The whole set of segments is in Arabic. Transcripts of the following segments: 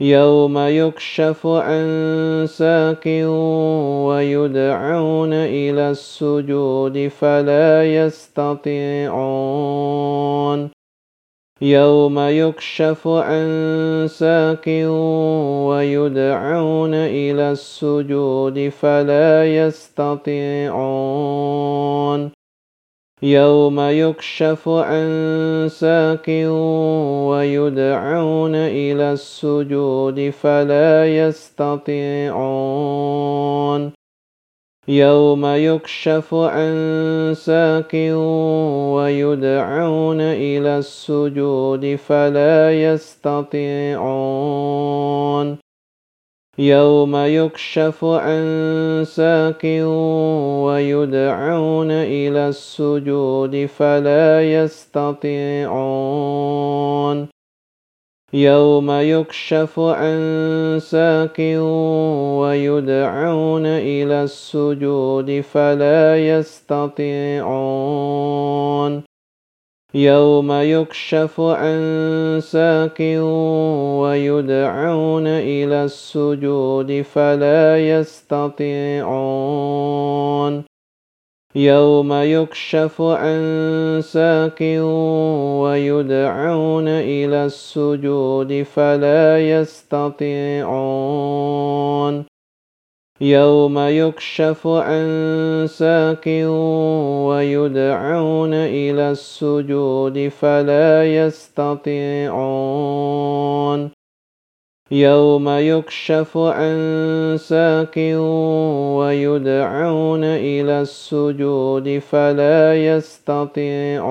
يوم يكشف عن ساك ويدعون إلى السجود فلا يستطيعون. يوم يكشف عن ساك ويدعون إلى السجود فلا يستطيعون. يوم يكشف عن ساك ويدعون إلى السجود فلا يستطيعون يوم يكشف عن ساك ويدعون إلى السجود فلا يستطيعون يوم يكشف عن ساك ويدعون إلى السجود فلا يستطيعون يوم يكشف عن ساك ويدعون إلى السجود فلا يستطيعون يوم يكشف عن ساك ويدعون إلى السجود فلا يستطيعون. يوم يكشف عن ساك ويدعون إلى السجود فلا يستطيعون. يوم يكشف عن ساك ويدعون إلى السجود فلا يستطيعون. يوم يكشف عن ساك ويدعون إلى السجود فلا يستطيعون.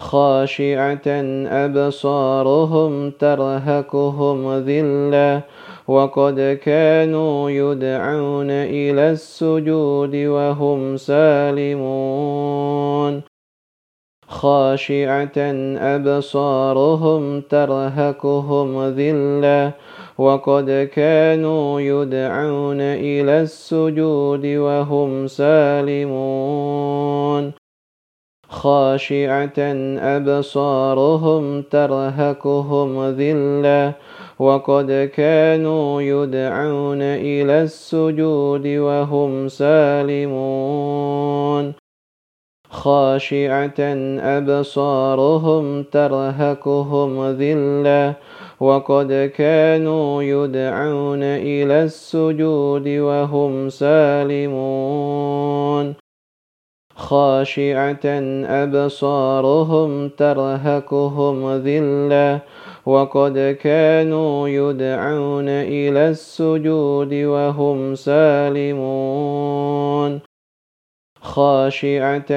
خاشعة أبصارهم ترهكهم ذلة وقد كانوا يدعون إلى السجود وهم سالمون. خاشعة أبصارهم ترهكهم ذلة وقد كانوا يدعون إلى السجود وهم سالمون. خاشعة أبصارهم ترهكهم ذلة وقد كانوا يدعون إلى السجود وهم سالمون. خاشعة أبصارهم ترهكهم ذلة وقد كانوا يدعون إلى السجود وهم سالمون. خاشعة أبصارهم ترهكهم ذلة وقد كانوا يدعون إلى السجود وهم سالمون خاشعة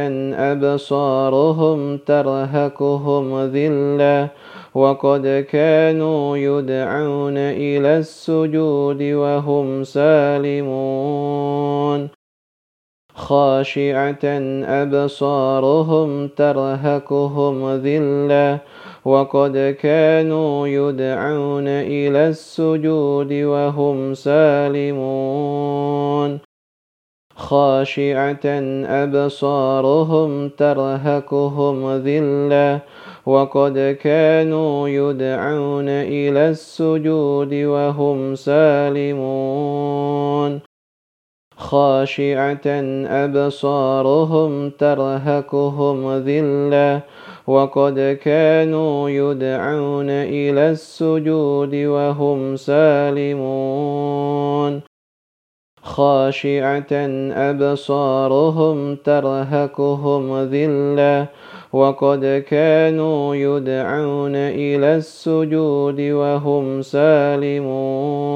أبصارهم ترهكهم ذلة وقد كانوا يدعون إلى السجود وهم سالمون خاشعة أبصارهم ترهكهم ذلة وقد كانوا يدعون إلى السجود وهم سالمون. خاشعة أبصارهم ترهكهم ذلة وقد كانوا يدعون إلى السجود وهم سالمون. خاشعة أبصارهم ترهكهم ذلة وقد كانوا يدعون إلى السجود وهم سالمون خاشعة أبصارهم ترهكهم ذلة وقد كانوا يدعون إلى السجود وهم سالمون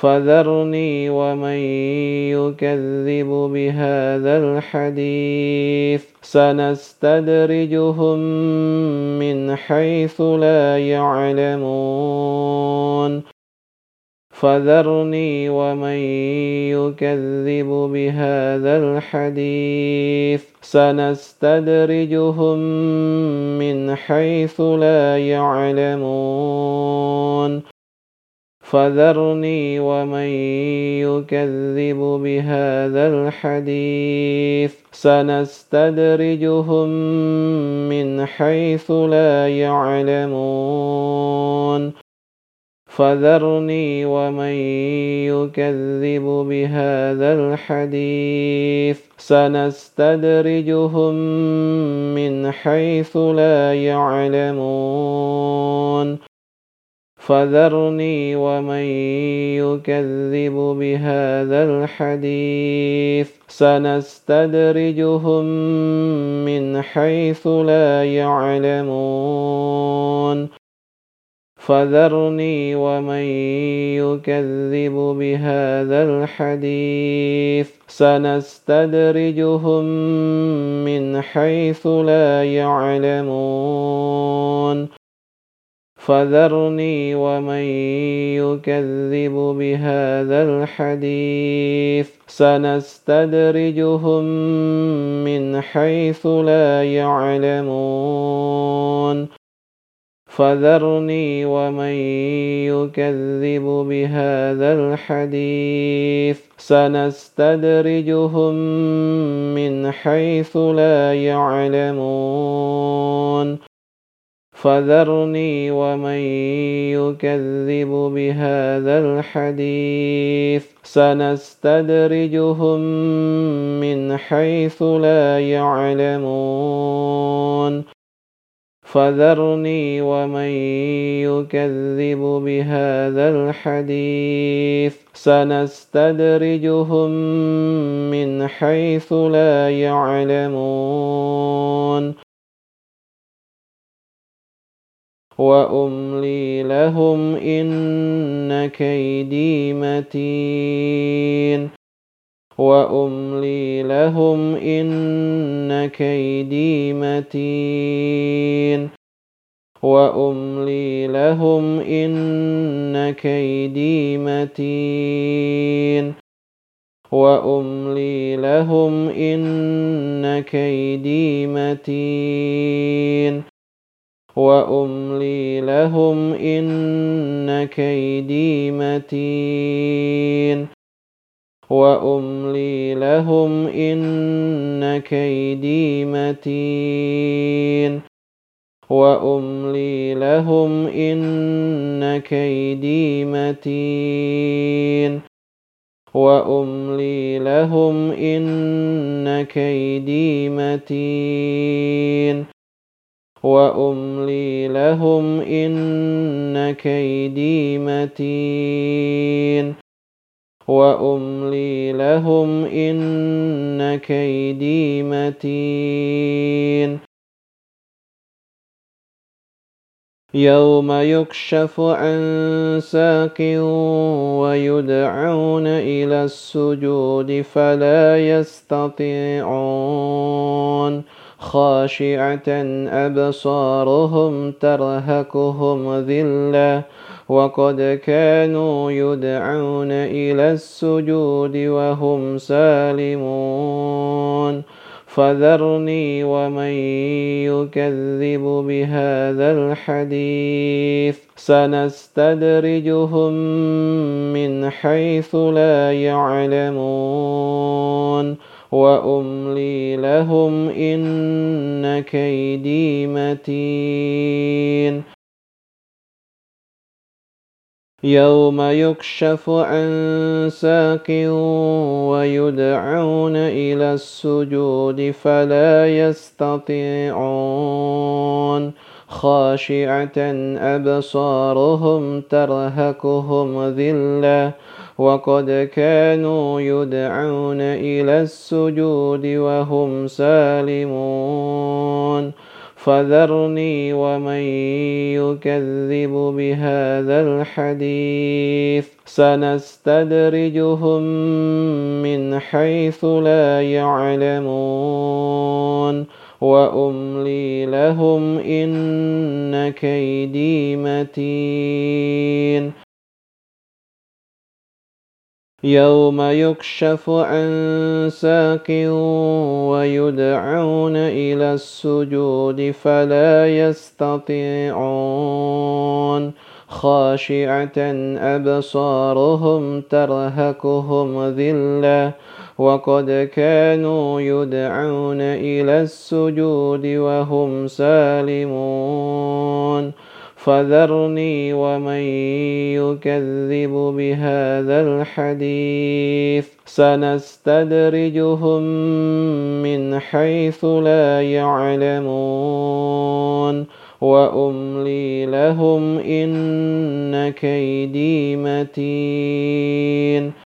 فذرني ومن يكذب بهذا الحديث. سنستدرجهم من حيث لا يعلمون. فذرني ومن يكذب بهذا الحديث. سنستدرجهم من حيث لا يعلمون. فذرني ومن يكذب بهذا الحديث. سنستدرجهم من حيث لا يعلمون. فذرني ومن يكذب بهذا الحديث. سنستدرجهم من حيث لا يعلمون. فذرني ومن يكذب بهذا الحديث. سنستدرجهم من حيث لا يعلمون. فذرني ومن يكذب بهذا الحديث. سنستدرجهم من حيث لا يعلمون. فذرني ومن يكذب بهذا الحديث. سنستدرجهم من حيث لا يعلمون. فذرني ومن يكذب بهذا الحديث. سنستدرجهم من حيث لا يعلمون. فذرني ومن يكذب بهذا الحديث. سنستدرجهم من حيث لا يعلمون. فذرني ومن يكذب بهذا الحديث. سنستدرجهم من حيث لا يعلمون. وأملي لهم إن كيدي متين. وأملي لهم إن كيدي متين. وأملي لهم إن كيدي متين. وأملي لهم إن كيدي متين. وأملي لهم إن كيدي متين. وأملي لهم إن كيدي متين. وأملي لهم إن كيدي متين. وأملي لهم إن كيدي متين. وأملي لهم إن كيدي متين. وأملي لهم إن كيدي متين. يوم يكشف عن ساق ويدعون إلى السجود فلا يستطيعون. خاشعة أبصارهم ترهكهم ذلة وقد كانوا يدعون إلى السجود وهم سالمون. فذرني ومن يكذب بهذا الحديث. سنستدرجهم من حيث لا يعلمون. وأملي لهم إن كيدي متين. يوم يكشف عن ساق ويدعون إلى السجود فلا يستطيعون. خاشعة أبصارهم ترهكهم ذلة. وقد كانوا يدعون إلى السجود وهم سالمون. فذرني ومن يكذب بهذا الحديث. سنستدرجهم من حيث لا يعلمون. وأملي لهم إن كيدي متين. يوم يكشف عن ساق ويدعون إلى السجود فلا يستطيعون خاشعة أبصارهم ترهكهم ذلة وقد كانوا يدعون إلى السجود وهم سالمون فذرني ومن يكذب بهذا الحديث. سنستدرجهم من حيث لا يعلمون. وأملي لهم إن كيدي متين.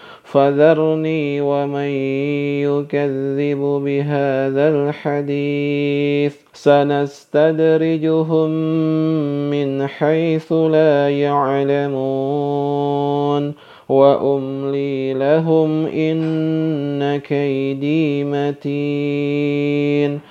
فذرني ومن يكذب بهذا الحديث. سنستدرجهم من حيث لا يعلمون. وأملي لهم إن كيدي متين.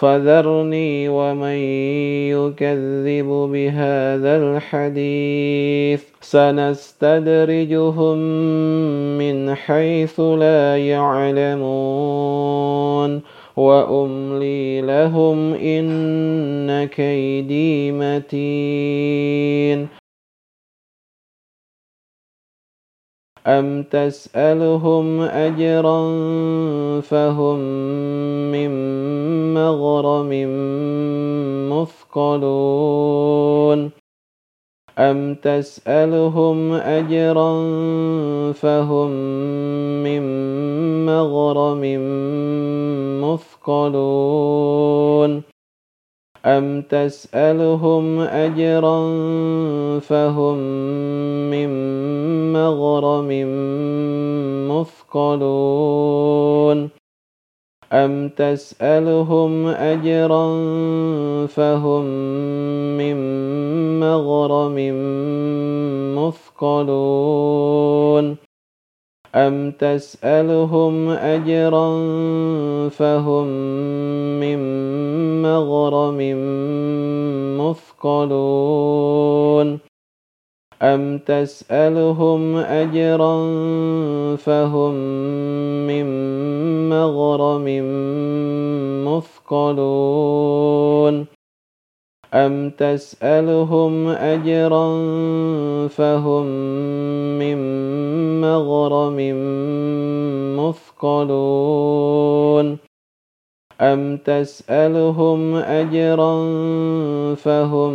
فذرني ومن يكذب بهذا الحديث. سنستدرجهم من حيث لا يعلمون. وأملي لهم إن كيدي متين. أم تسألهم أجرا فهم من مغرم مثقلون أم تسألهم أجرا فهم من مغرم مثقلون أم تسألهم أجرا فهم من مغرم مثقلون أم تسألهم أجرا فهم من مغرم مثقلون أم تسألهم أجرا فهم من مغرم مثقلون أم تسألهم أجرا فهم من مغرم مثقلون أم تسألهم أجرا فهم من مغرم مثقلون أم تسألهم أجرا فهم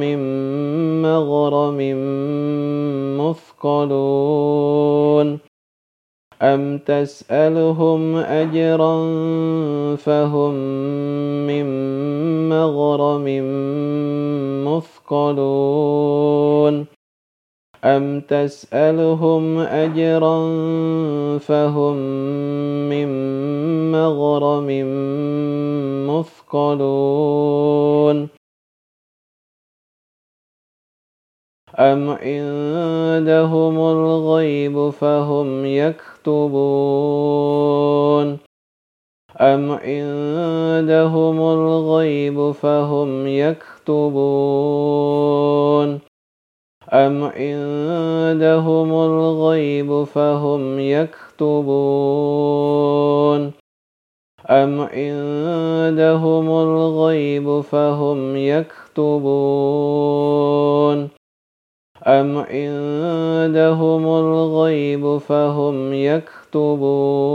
من مغرم مثقلون أم تسألهم أجرا فهم من مغرم مثقلون أم تسألهم أجرا فهم من مغرم مثقلون أم عندهم الغيب فهم يكتبون. أم عندهم الغيب فهم يكتبون. أم عندهم الغيب فهم يكتبون. أم عندهم الغيب فهم يكتبون. أم عندهم الغيب فهم يكتبون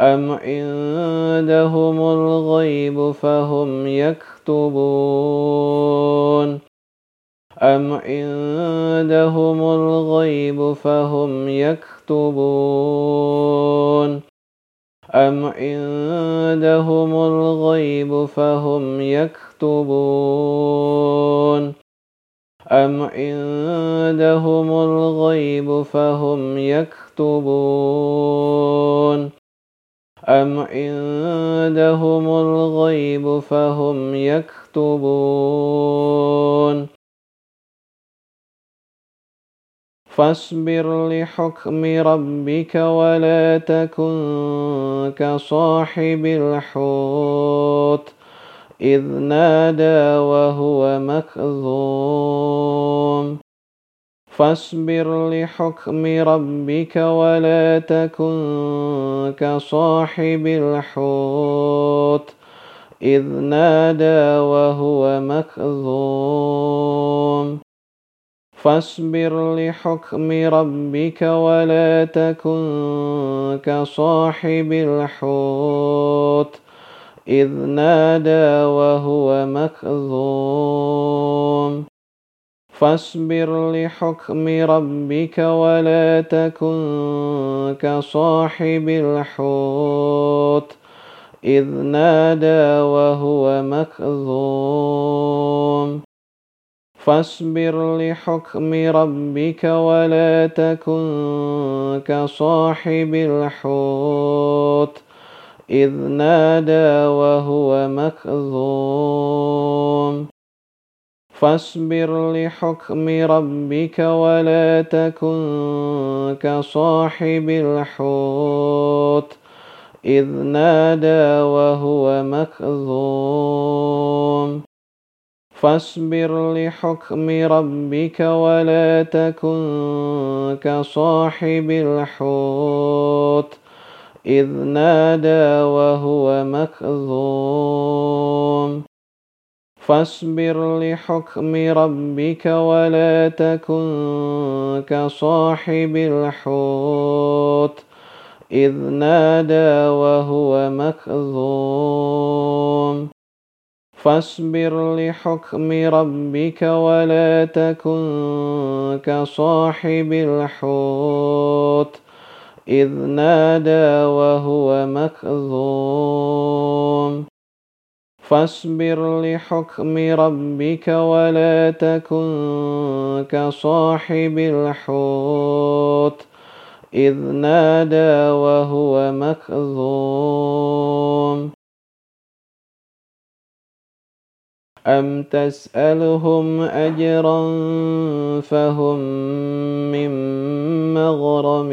أم عندهم الغيب فهم يكتبون أم عندهم الغيب فهم يكتبون أم عندهم الغيب فهم يكتبون أم عندهم الغيب فهم يكتبون أم عندهم الغيب فهم يكتبون فاصبر لحكم ربك ولا تكن كصاحب الحوت إذ نادى وهو مكظوم. فاصبر لحكم ربك ولا تكن كصاحب الحوت. إذ نادى وهو مكظوم. فاصبر لحكم ربك ولا تكن كصاحب الحوت. إذ نادى وهو مكظوم. فاصبر لحكم ربك ولا تكن كصاحب الحوت. إذ نادى وهو مكظوم. فاصبر لحكم ربك ولا تكن كصاحب الحوت. إذ نادى وهو مكظوم. فاصبر لحكم ربك ولا تكن كصاحب الحوت. إذ نادى وهو مكظوم. فاصبر لحكم ربك ولا تكن كصاحب الحوت. إذ نادى وهو مكظوم. فاصبر لحكم ربك ولا تكن كصاحب الحوت. إذ نادى وهو مكظوم. فاصبر لحكم ربك ولا تكن كصاحب الحوت. إذ نادى وهو مكظوم. فاصبر لحكم ربك ولا تكن كصاحب الحوت. إذ نادى وهو مكظوم. أم تسألهم أجرا فهم من مغرم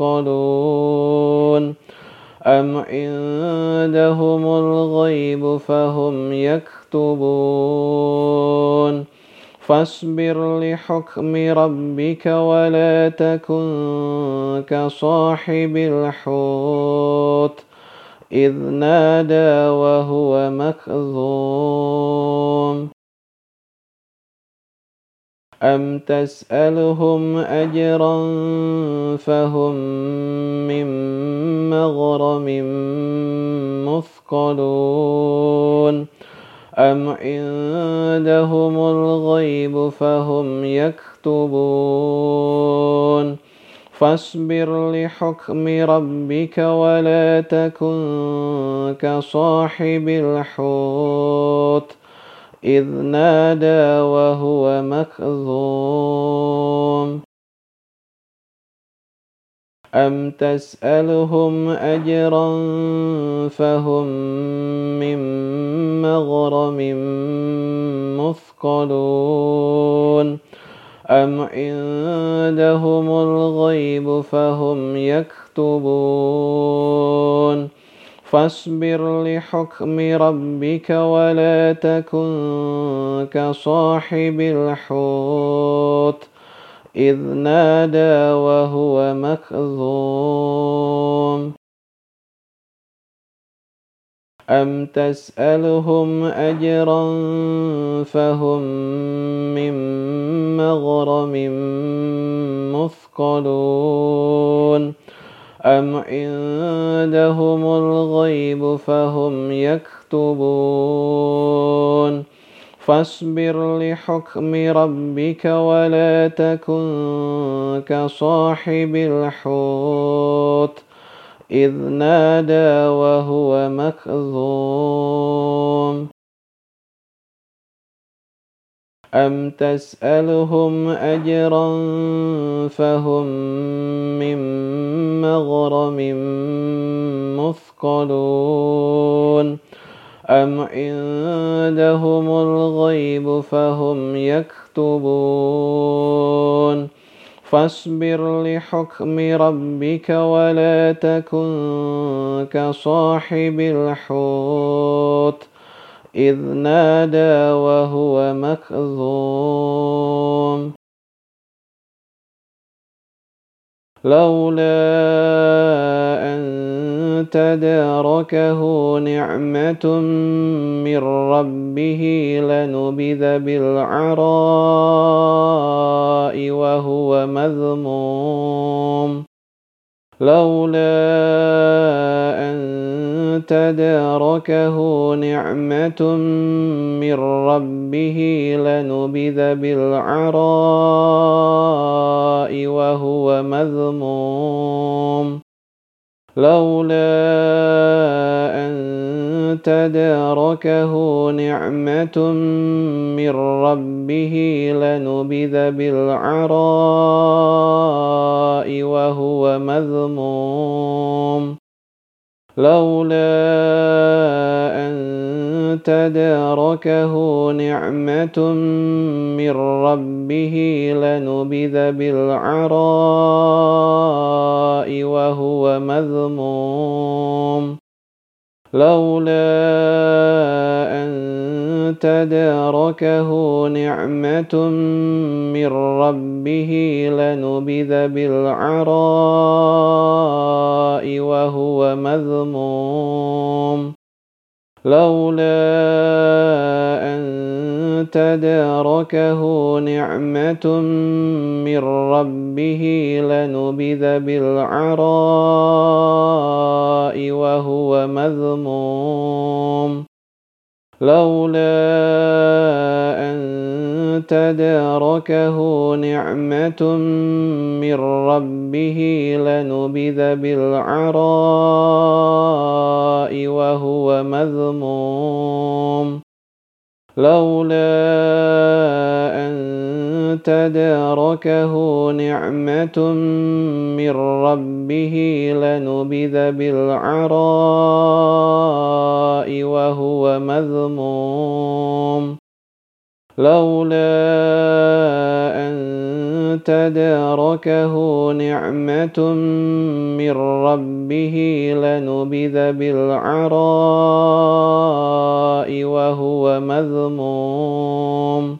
مثقلون أم عندهم الغيب فهم يكتبون فاصبر لحكم ربك ولا تكن كصاحب الحوت إذ نادى وهو مكظوم. أم تسألهم أجرا فهم من مغرم مثقلون. أم عندهم الغيب فهم يكتبون. فاصبر لحكم ربك ولا تكن كصاحب الحوت إذ نادى وهو مكظوم. أم تسألهم أجرا فهم من مغرم مثقلون. أم عندهم الغيب فهم يكتبون فاصبر لحكم ربك ولا تكن كصاحب الحوت إذ نادى وهو مكظوم أم تسألهم أجرا فهم من مغرم مثقلون أم عندهم الغيب فهم يكتبون فاصبر لحكم ربك ولا تكن كصاحب الحوت إذ نادى وهو مكظوم. أم تسألهم أجرا فهم من مغرم مثقلون. أم عندهم الغيب فهم يكتبون. فاصبر لحكم ربك ولا تكن كصاحب الحوت إذ نادى وهو مكظوم. لولا أن تداركه نعمة من ربه لنبذ بالعراء وهو مذموم. لولا أن تداركه نعمة من ربه لنبذ بالعراء لولا أن تداركه نعمة من ربه لنبذ بالعراء وهو مذموم. لولا أن تداركه نعمة من ربه لنبذ بالعراء وهو مذموم. لولا أن تداركه نعمة من ربه لنبذ بالعراء وهو مذموم. لولا أن تداركه نعمة من ربه لنبذ بالعراء وهو مذموم. لولا أن تداركه نعمة من ربه لنبذ بالعراء وهو مذموم. لولا أن تداركه نعمة من ربه لنبذ بالعراء وهو مذموم. لولا أن تداركه نعمة من ربه لنبذ بالعراء وهو مذموم.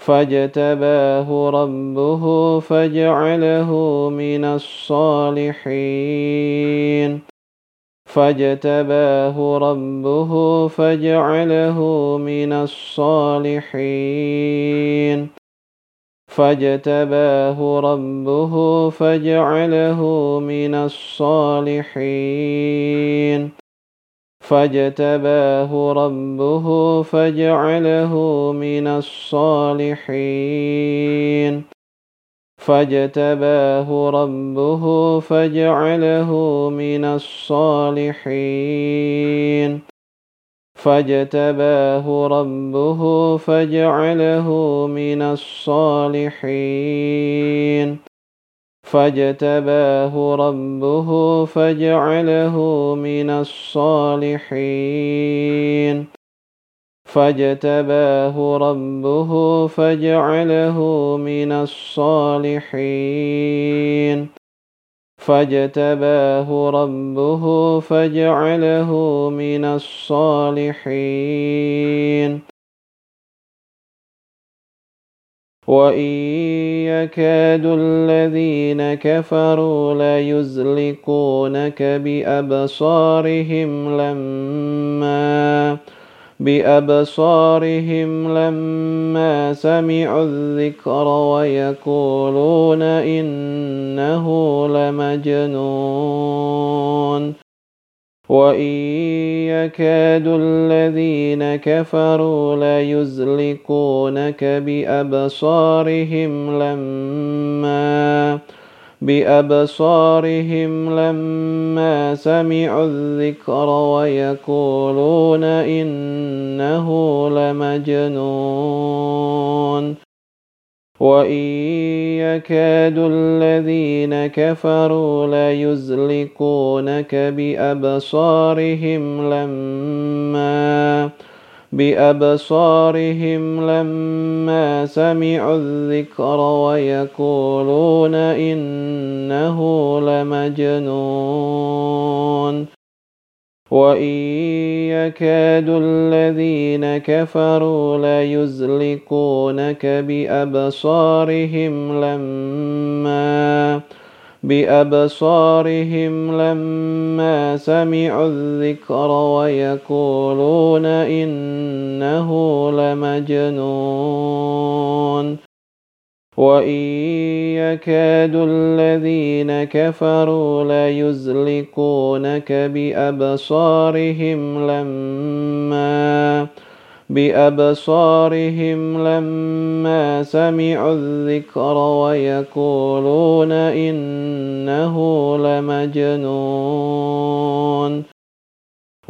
فاجتباه ربه فجعله من الصالحين. فاجتباه ربه فجعله من الصالحين. فاجتباه ربه فجعله من الصالحين. فاجتباه ربه فجعله من الصالحين. فاجتباه ربه فجعله من الصالحين. فاجتباه ربه فجعله من الصالحين. فاجتباه ربه فجعله من الصالحين. فاجتباه ربه فجعله من الصالحين. فاجتباه ربه فجعله من الصالحين. وإن يكاد الذين كفروا ليزلقونك بأبصارهم لما بأبصارهم لما سمعوا الذكر ويقولون إنه لمجنون وإن يكاد الذين كفروا ليزلقونك بأبصارهم لما بأبصارهم لما سمعوا الذكر ويقولون إنه لمجنون وإن يكاد الذين كفروا ليزلقونك بأبصارهم لما بأبصارهم لما سمعوا الذكر ويقولون إنه لمجنون وإن يكاد الذين كفروا ليزلقونك بأبصارهم لما بأبصارهم لما سمعوا الذكر ويقولون إنه لمجنون وإن يكاد الذين كفروا ليزلقونك بأبصارهم لما بأبصارهم لما سمعوا الذكر ويقولون إنه لمجنون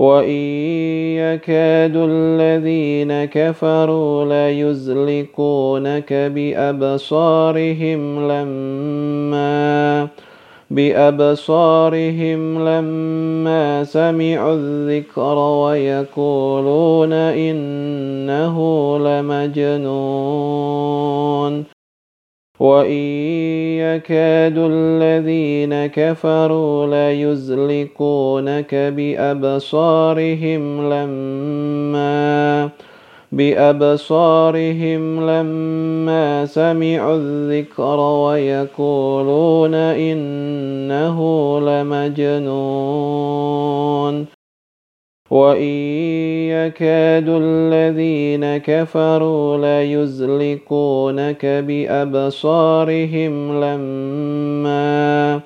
وإن يكاد الذين كفروا ليزلقونك بأبصارهم لما بأبصارهم لما سمعوا الذكر ويقولون إنه لمجنون وإن يكاد الذين كفروا ليزلقونك بأبصارهم لما بأبصارهم لما سمعوا الذكر ويقولون إنه لمجنون وإن يكاد الذين كفروا ليزلقونك بأبصارهم لما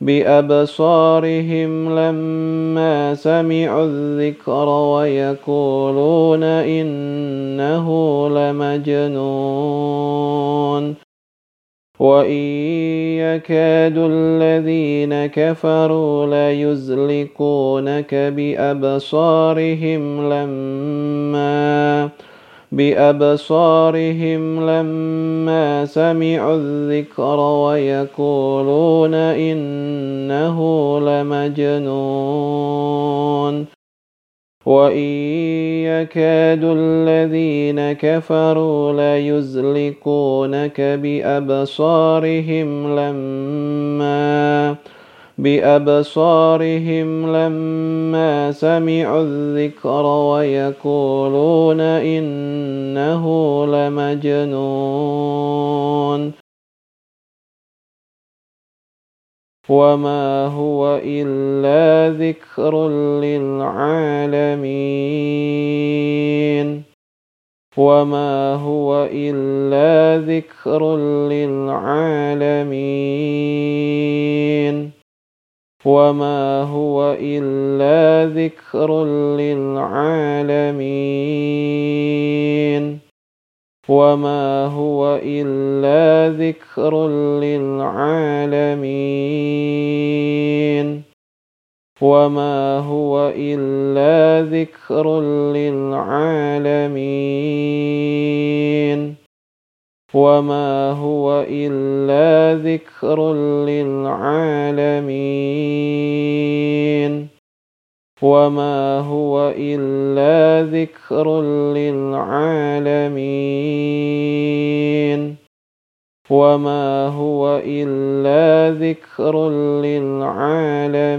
بأبصارهم لما سمعوا الذكر ويقولون إنه لمجنون وإن يكاد الذين كفروا ليزلقونك بأبصارهم لما بأبصارهم لما سمعوا الذكر ويقولون إنه لمجنون وإن يكاد الذين كفروا ليزلقونك بأبصارهم لما بأبصارهم لما سمعوا الذكر ويقولون إنه لمجنون وما هو إلا ذكر للعالمين وما هو إلا ذكر للعالمين وما هو إلا ذكر للعالمين وما هو إلا ذكر للعالمين وما هو إلا ذكر للعالمين وما هو إلا ذكر للعالمين وما هو إلا ذكر للعالمين وما هو إلا ذكر للعالمين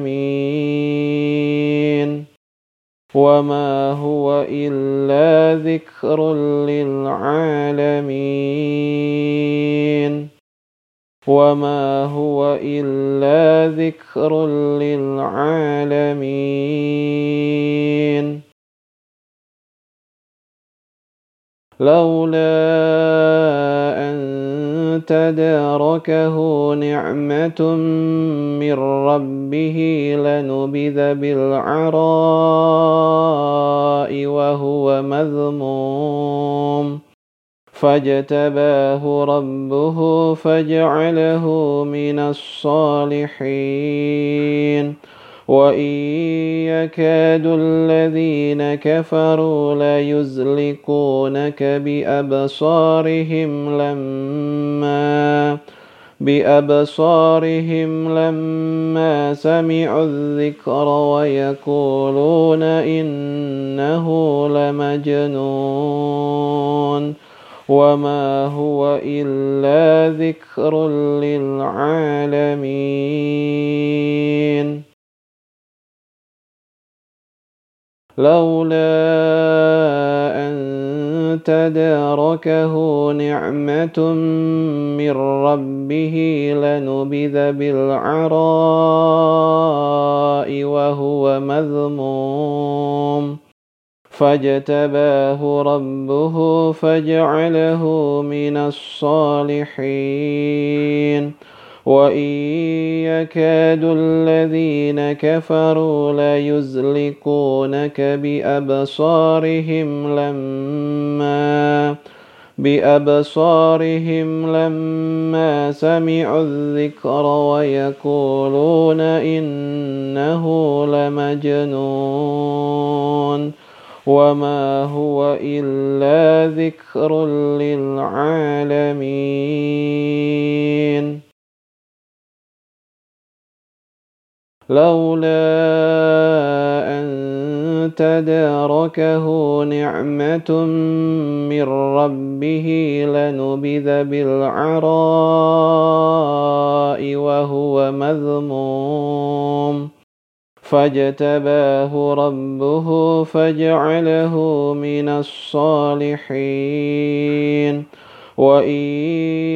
وما هو إلا ذكر للعالمين وما هو إلا ذكر للعالمين لولا أن تداركه نعمة من ربه لنبذ بالعراء وهو مذموم فاجتباه ربه فجعله من الصالحين. وإن يكاد الذين كفروا ليزلقونك بأبصارهم لما بأبصارهم لما سمعوا الذكر ويقولون إنه لمجنون. وما هو إلا ذكر للعالمين لولا أن تداركه نعمة من ربه لنبذ بالعراء وهو مذموم فاجتباه ربه فجعله من الصالحين. وإن يكاد الذين كفروا ليزلقونك بأبصارهم لما بأبصارهم لما سمعوا الذكر ويقولون إنه لمجنون. وما هو إلا ذكر للعالمين لولا أن تداركه نعمة من ربه لنبذ بالعراء وهو مذموم فاجتباه ربه فجعله من الصالحين. وإن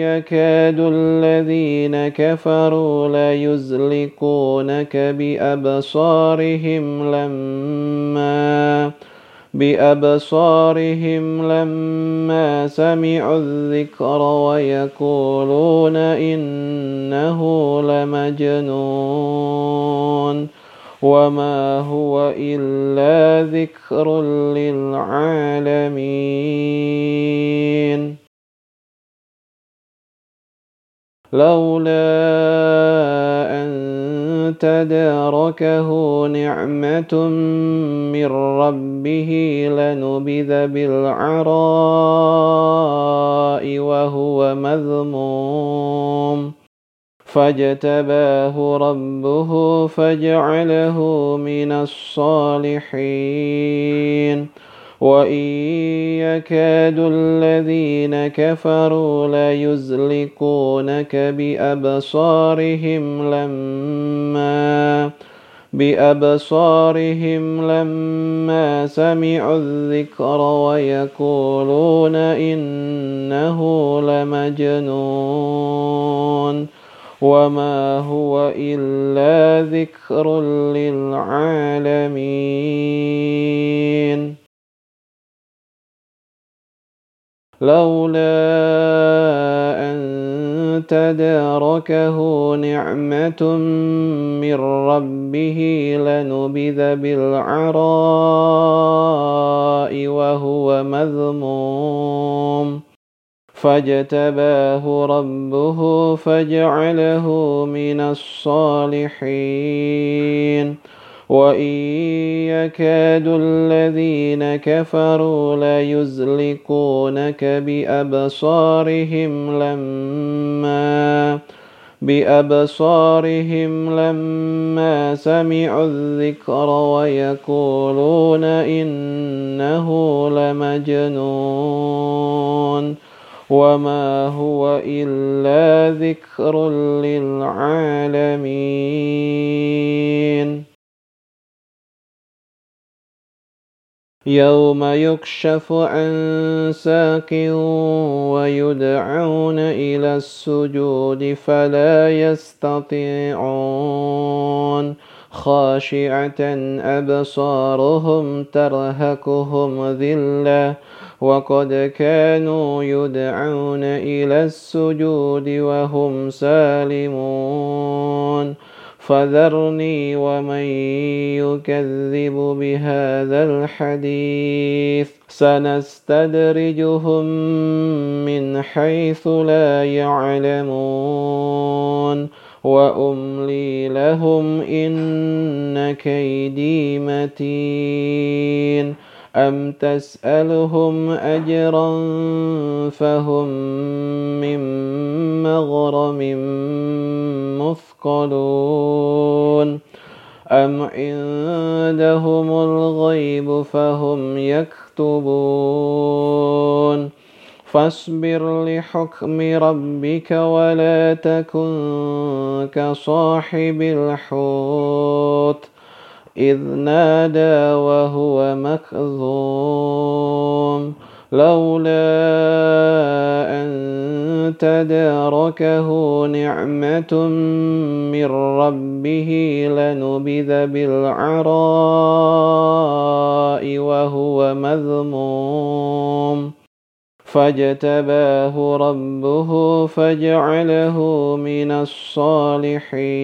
يكاد الذين كفروا ليزلقونك بأبصارهم لما بأبصارهم لما سمعوا الذكر ويقولون إنه لمجنون. وما هو إلا ذكر للعالمين لولا أن تداركه نعمة من ربه لنبذ بالعراء وهو مذموم فاجتباه ربه فجعله من الصالحين. وإن يكاد الذين كفروا ليزلقونك بأبصارهم لما بأبصارهم لما سمعوا الذكر ويقولون إنه لمجنون. وما هو إلا ذكر للعالمين لولا أن تداركه نعمة من ربه لنبذ بالعراء وهو مذموم فاجتباه ربه فجعله من الصالحين. وإن يكاد الذين كفروا ليزلقونك بأبصارهم لما بأبصارهم لما سمعوا الذكر ويقولون إنه لمجنون. وما هو إلا ذكر للعالمين يوم يكشف عن ساق ويدعون إلى السجود فلا يستطيعون خاشعة أبصارهم ترهكهم ذلة وقد كانوا يدعون إلى السجود وهم سالمون. فذرني ومن يكذب بهذا الحديث. سنستدرجهم من حيث لا يعلمون. وأملي لهم إن كيدي متين. ام تسالهم اجرا فهم من مغرم مثقلون ام عندهم الغيب فهم يكتبون فاصبر لحكم ربك ولا تكن كصاحب الحوت إذ نادى وهو مكظوم لولا أن تداركه نعمة من ربه لنبذ بالعراء وهو مذموم. فاجتباه ربه فجعله من الصالحين.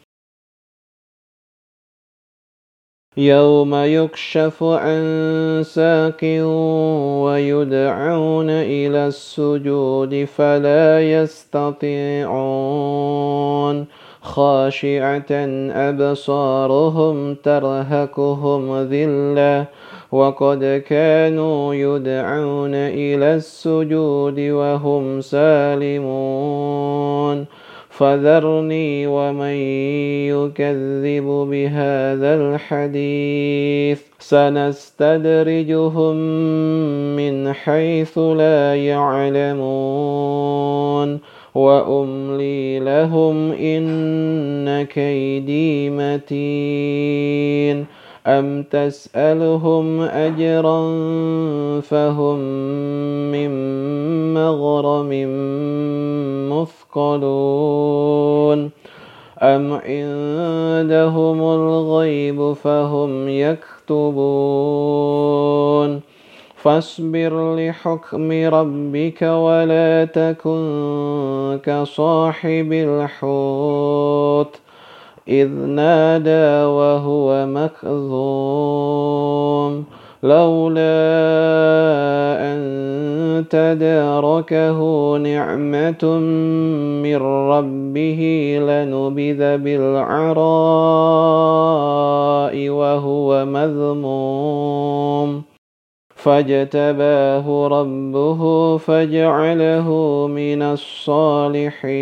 يوم يكشف عن ساق ويدعون إلى السجود فلا يستطيعون خاشعة أبصارهم ترهكهم ذلة وقد كانوا يدعون إلى السجود وهم سالمون فذرني ومن يكذب بهذا الحديث. سنستدرجهم من حيث لا يعلمون. وأملي لهم إن كيدي متين. ام تسالهم اجرا فهم من مغرم مثقلون أم عندهم الغيب فهم يكتبون فاصبر لحكم ربك ولا تكن كصاحب الحوت إذ نادى وهو مكظوم لولا أن تداركه نعمة من ربه لنبذ بالعراء وهو مذموم. فاجتباه ربه فجعله من الصالحين.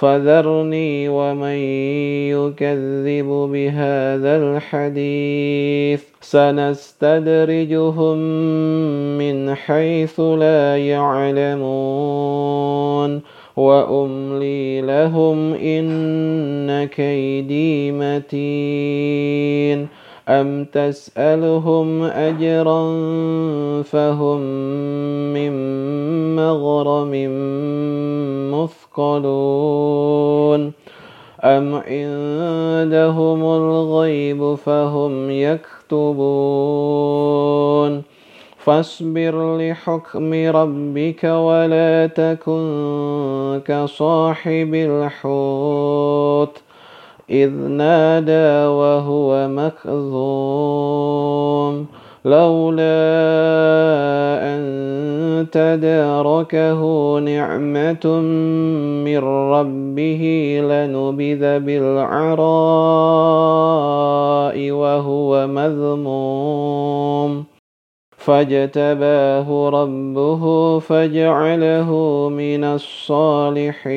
فذرني ومن يكذب بهذا الحديث. سنستدرجهم من حيث لا يعلمون. وأملي لهم إن كيدي متين. ام تسالهم اجرا فهم من مغرم مثقلون أم عندهم الغيب فهم يكتبون فاصبر لحكم ربك ولا تكن كصاحب الحوت إذ نادى وهو مكظوم لولا أن تداركه نعمة من ربه لنبذ بالعراء وهو مذموم. فاجتباه ربه فجعله من الصالحين.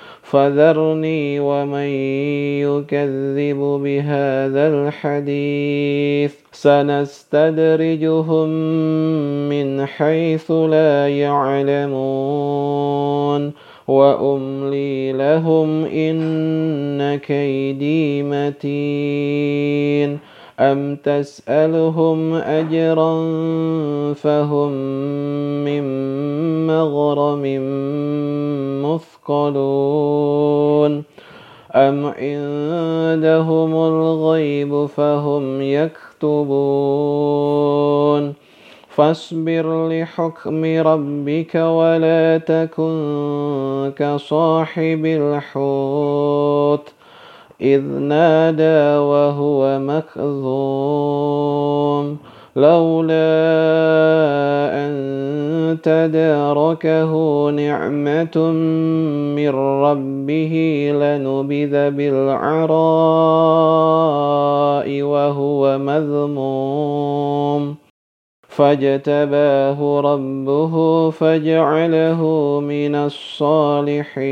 فذرني ومن يكذب بهذا الحديث. سنستدرجهم من حيث لا يعلمون. وأملي لهم إن كيدي متين. ام تسالهم اجرا فهم من مغرم مثقلون أم عندهم الغيب فهم يكتبون فاصبر لحكم ربك ولا تكن كصاحب الحوت إذ نادى وهو مكظوم لولا أن تداركه نعمة من ربه لنبذ بالعراء وهو مذموم. فاجتباه ربه فجعله من الصالحين.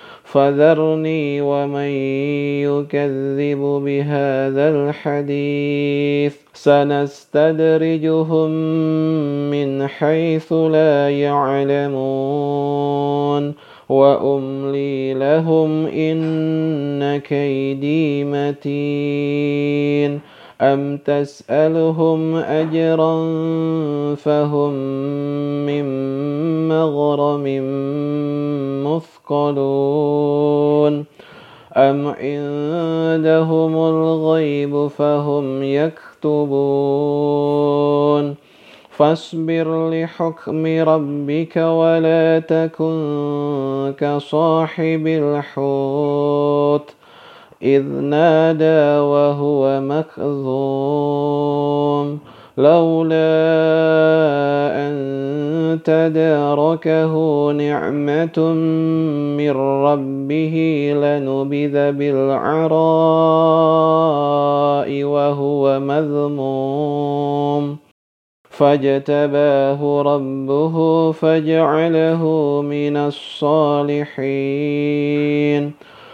فذرني ومن يكذب بهذا الحديث. سنستدرجهم من حيث لا يعلمون. وأملي لهم إن كيدي متين. أم تسألهم أجرا فهم من مغرم مثقلون أم عندهم الغيب فهم يكتبون فاصبر لحكم ربك ولا تكن كصاحب الحوت إذ نادى وهو مكظوم لولا أن تداركه نعمة من ربه لنبذ بالعراء وهو مذموم. فاجتباه ربه فجعله من الصالحين.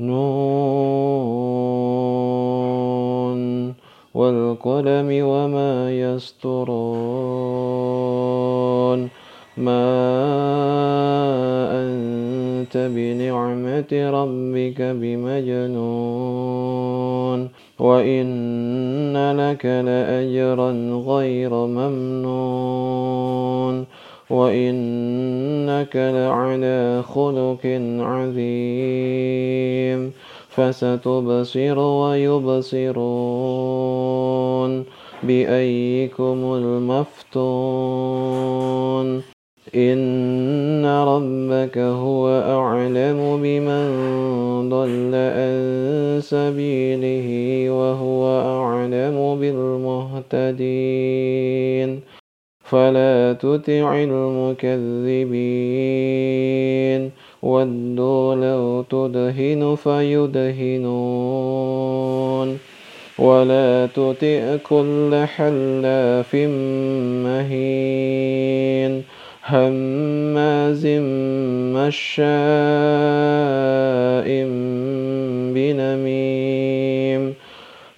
نون والقلم وما يسطرون ما أنت بنعمة ربك بمجنون. وإن لك لأجرا غير ممنون. وإنك لعلى خلق عظيم فستبصر ويبصرون بأيكم المفتون إن ربك هو أعلم بمن ضل عن سبيله وهو أعلم بالمهتدين فلا تطع المكذبين. ودوا لو تدهن فيدهنون. ولا تطع كل حلاف مهين. هماز مشاء بنميم.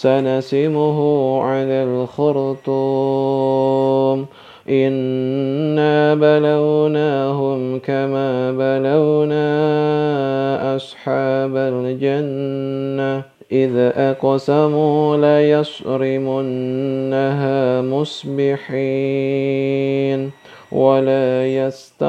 سنسمه على الخرطوم. إنا بلوناهم كما بلونا أصحاب الجنة. إذ أقسموا ليصرمنها مصبحين ولا يستثنون.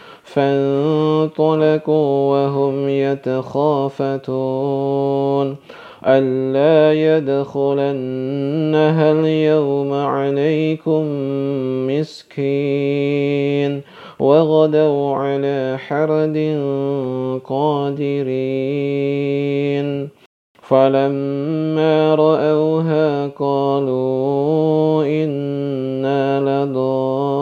فانطلقوا وهم يتخافتون. ألا يدخلنها اليوم عليكم مسكين وغدوا على حرد قادرين. فلما رأوها قالوا إنا لضالون.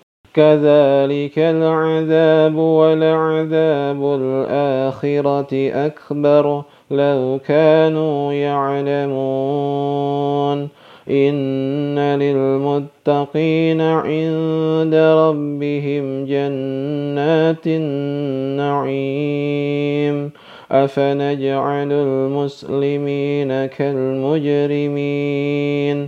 كذلك العذاب ولعذاب الآخرة أكبر. لو كانوا يعلمون إن للمتقين عند ربهم جنات النعيم. أفنجعل المسلمين كالمجرمين.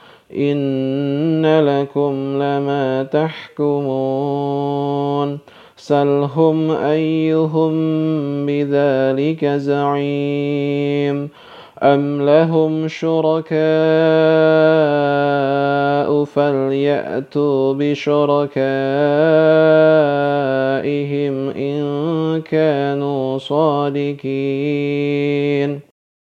إن لكم لما تحكمون سلهم أيهم بذلك زعيم أم لهم شركاء فليأتوا بشركائهم إن كانوا صادقين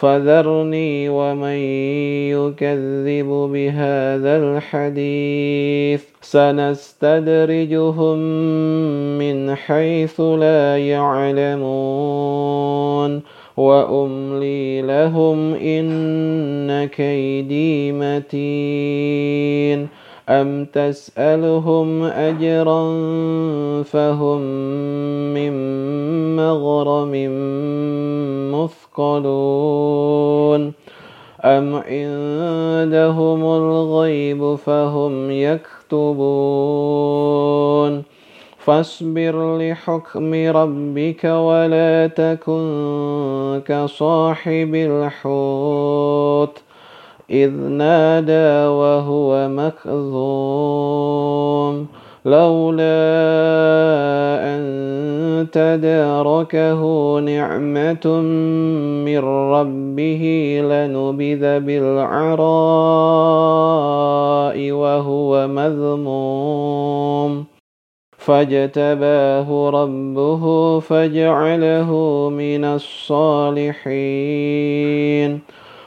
فذرني ومن يكذب بهذا الحديث. سنستدرجهم من حيث لا يعلمون. وأملي لهم إن كيدي متين. أم تسألهم أجرا فهم من مغرم مثقلون أم عندهم الغيب فهم يكتبون فاصبر لحكم ربك ولا تكن كصاحب الحوت إذ نادى وهو مكظوم لولا أن تداركه نعمة من ربه لنبذ بالعراء وهو مذموم. فاجتباه ربه فجعله من الصالحين.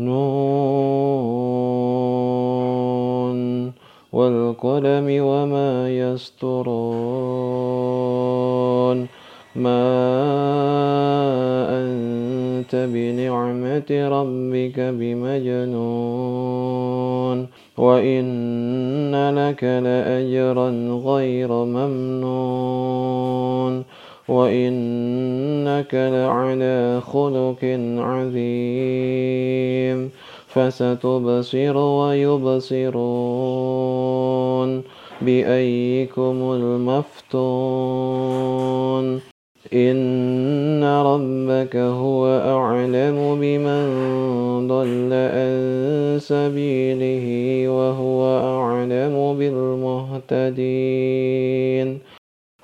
نون والقلم وما يسطرون ما أنت بنعمة ربك بمجنون. وإن لك لأجرا غير ممنون. وإنك لعلى خلق عظيم فستبصر ويبصرون بأيكم المفتون إن ربك هو أعلم بمن ضل عن سبيله وهو أعلم بالمهتدين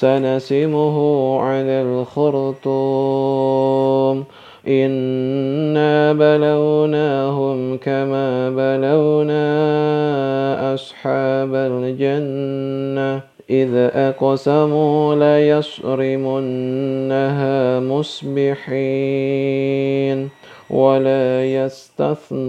سنسمه على الخرطوم. إنا بلوناهم كما بلونا أصحاب الجنة. إذ أقسموا ليصرمنها مصبحين ولا يستثنون.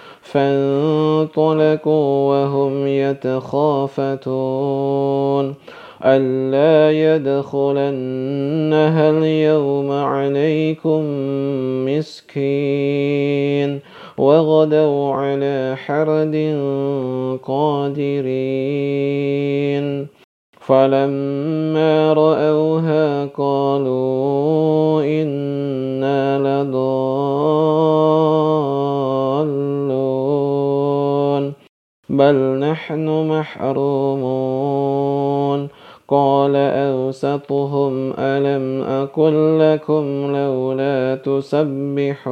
فانطلقوا وهم يتخافتون. ألا يدخلنها اليوم عليكم مسكين وغدوا على حرد قادرين. فلما رأوها قالوا إنا لضالون بل نحن محرومون. قال أوسطهم ألم أقل لكم لولا تسبحون؟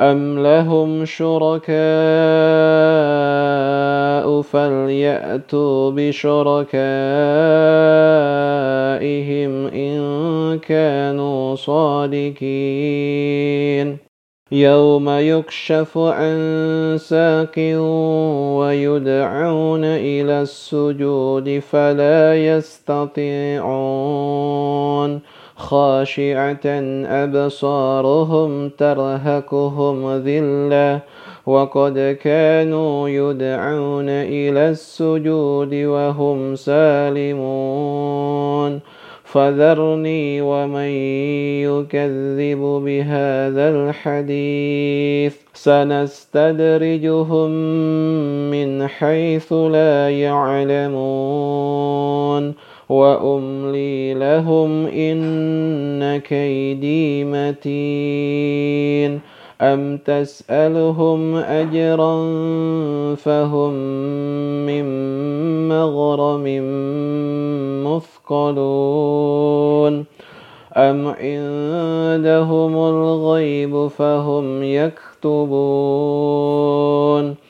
أم لهم شركاء فليأتوا بشركائهم إن كانوا صادقين يوم يكشف عن ساق ويدعون إلى السجود فلا يستطيعون خاشعة أبصارهم ترهكهم ذلة وقد كانوا يدعون إلى السجود وهم سالمون فذرني ومن يكذب بهذا الحديث سنستدرجهم من حيث لا يعلمون وأملي لهم إن كيدي متين. أم تسألهم أجرا فهم من مغرم مثقلون. أم عندهم الغيب فهم يكتبون.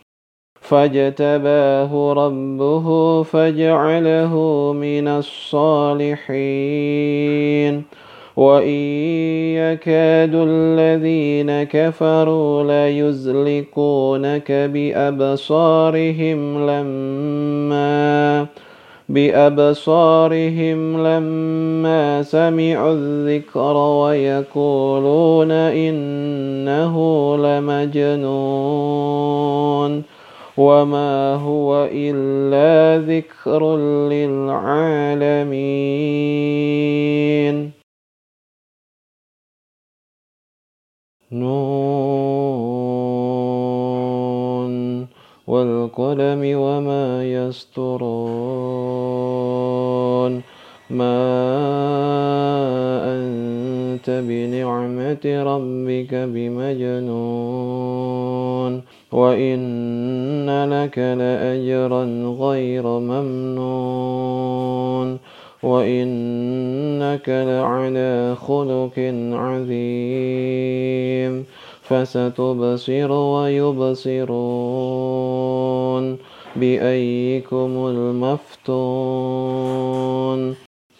فاجتباه ربه فجعله من الصالحين. وإن يكاد الذين كفروا ليزلقونك بأبصارهم لما بأبصارهم لما سمعوا الذكر ويقولون إنه لمجنون. وما هو إلا ذكر للعالمين نون والقلم وما يسطرون ما أنت بنعمة ربك بمجنون وإن لك لأجرا غير ممنون وإنك لعلى خلق عظيم فستبصر ويبصرون بأيكم المفتون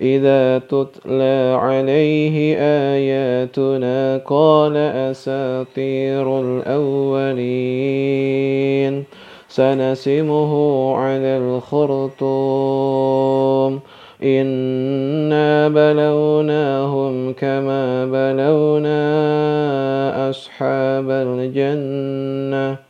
إذا تتلى عليه آياتنا قال أساطير الأولين. سنسمه على الخرطوم. إنا بلوناهم كما بلونا أصحاب الجنة.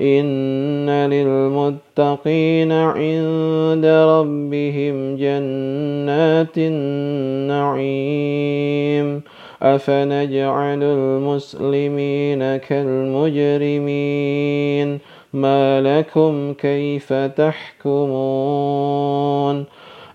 إن للمتقين عند ربهم جنات النعيم أفنجعل المسلمين كالمجرمين ما لكم كيف تحكمون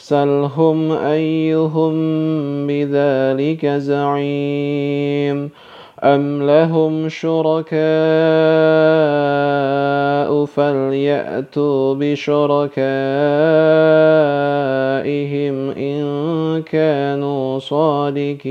سلهم أيهم بذلك زعيم أم لهم شركاء فليأتوا بشركائهم إن كانوا صادقين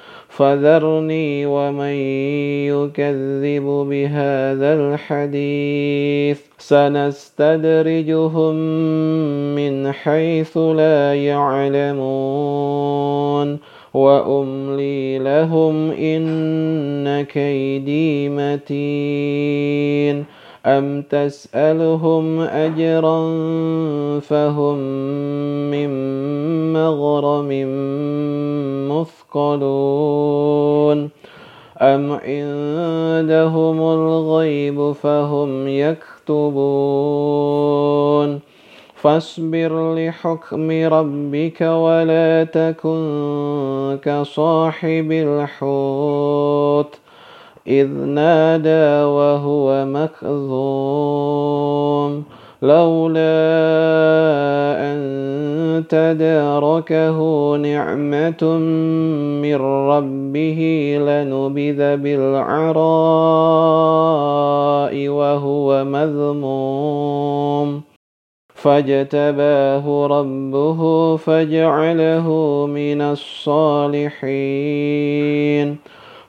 فذرني ومن يكذب بهذا الحديث. سنستدرجهم من حيث لا يعلمون. وأملي لهم إن كيدي متين. ام تسالهم اجرا فهم من مغرم مثقلون ام عندهم الغيب فهم يكتبون فاصبر لحكم ربك ولا تكن كصاحب الحوت إذ نادى وهو مكظوم لولا أن تداركه نعمة من ربه لنبذ بالعراء وهو مذموم. فاجتباه ربه فجعله من الصالحين.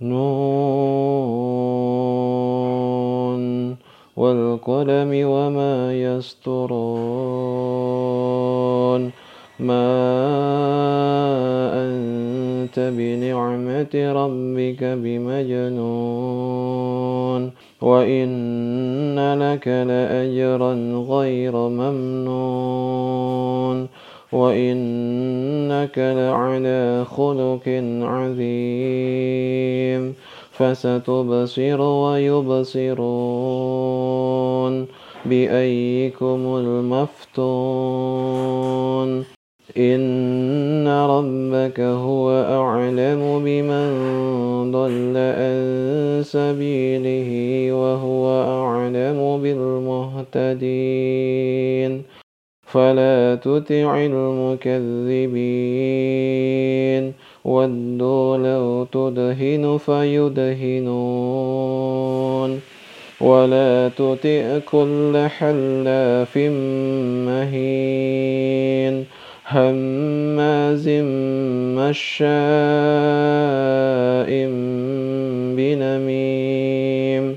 نون والقلم وما يسطرون ما أنت بنعمة ربك بمجنون. وإن لك لأجرا غير ممنون. وإنك لعلى خلق عظيم فستبصر ويبصرون بأيكم المفتون إن ربك هو أعلم بمن ضل عن سبيله وهو أعلم بالمهتدين فلا تطع المكذبين. ودوا لو تدهن فيدهنون. ولا تطع كل حلاف مهين. هماز مشاء بنميم.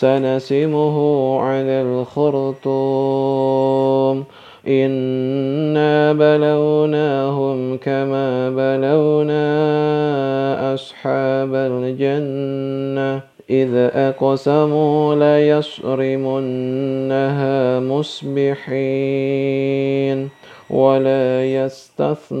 سنسمه على الخرطوم. إنا بلوناهم كما بلونا أصحاب الجنة. إذ أقسموا ليصرمنها مصبحين ولا يستثنون.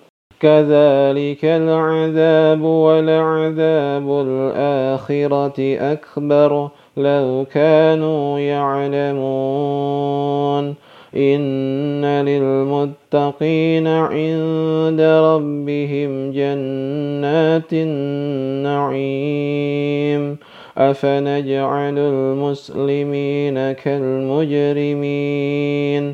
كذلك العذاب ولعذاب الآخرة أكبر لو كانوا يعلمون. إن للمتقين عند ربهم جنات النعيم. أفنجعل المسلمين كالمجرمين.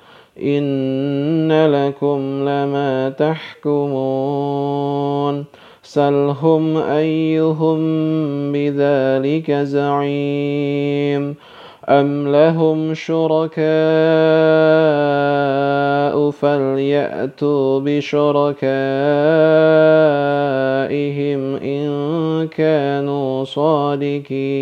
إن لكم لما تحكمون سلهم أيهم بذلك زعيم أم لهم شركاء فليأتوا بشركائهم إن كانوا صادقين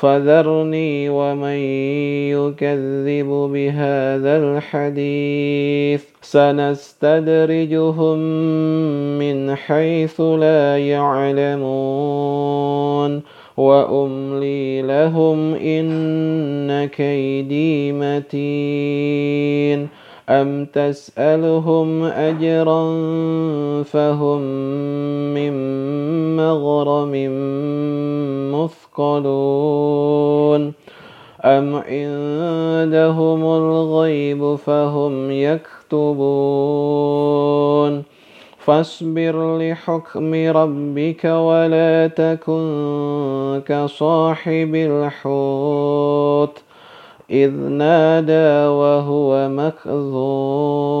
فذرني ومن يكذب بهذا الحديث. سنستدرجهم من حيث لا يعلمون. وأملي لهم إن كيدي متين. أم تسألهم أجرا فهم من مغرم مثقلون ام عندهم الغيب فهم يكتبون فاصبر لحكم ربك ولا تكن كصاحب الحوت إذ نادى وهو مكظوم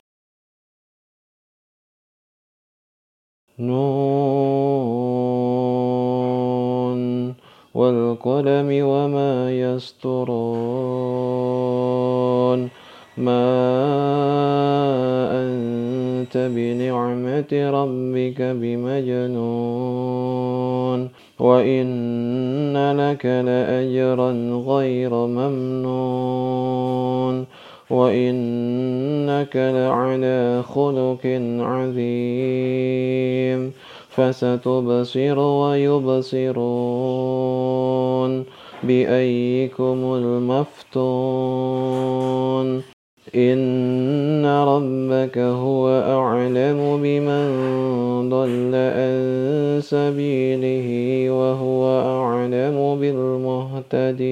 نون والقلم وما يسطرون ما أنت بنعمة ربك بمجنون. وإن لك لأجرا غير ممنون. وإنك لعلى خلق عظيم فستبصر ويبصرون بأيكم المفتون إن ربك هو أعلم بمن ضل عن سبيله وهو أعلم بالمهتدين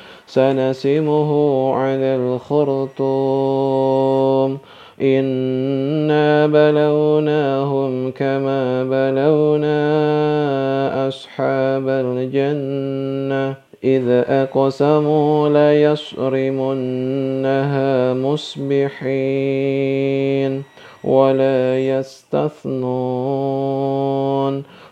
سنسمه على الخرطوم. إنا بلوناهم كما بلونا أصحاب الجنة. إذ أقسموا ليصرمنها مصبحين ولا يستثنون.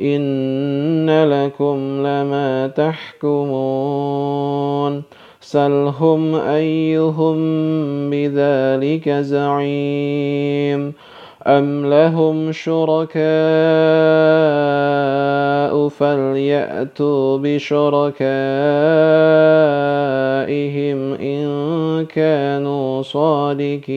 إن لكم لما تحكمون سلهم أيهم بذلك زعيم أم لهم شركاء فليأتوا بشركائهم إن كانوا صادقين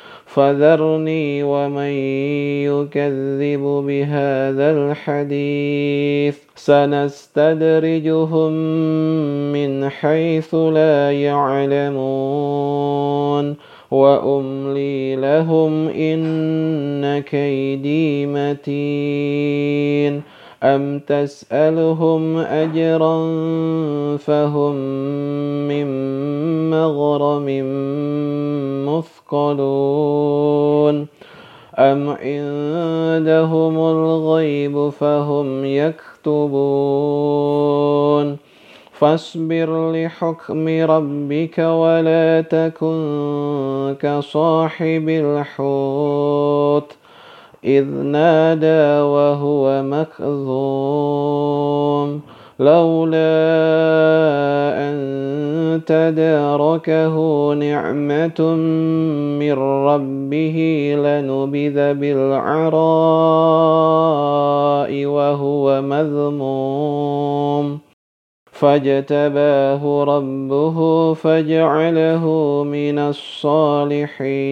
فذرني ومن يكذب بهذا الحديث. سنستدرجهم من حيث لا يعلمون. وأملي لهم إن كيدي متين. ام تسالهم اجرا فهم من مغرم مثقلون ام عندهم الغيب فهم يكتبون فاصبر لحكم ربك ولا تكن كصاحب الحوت إذ نادى وهو مكظوم لولا أن تداركه نعمة من ربه لنبذ بالعراء وهو مذموم. فاجتباه ربه فجعله من الصالحين.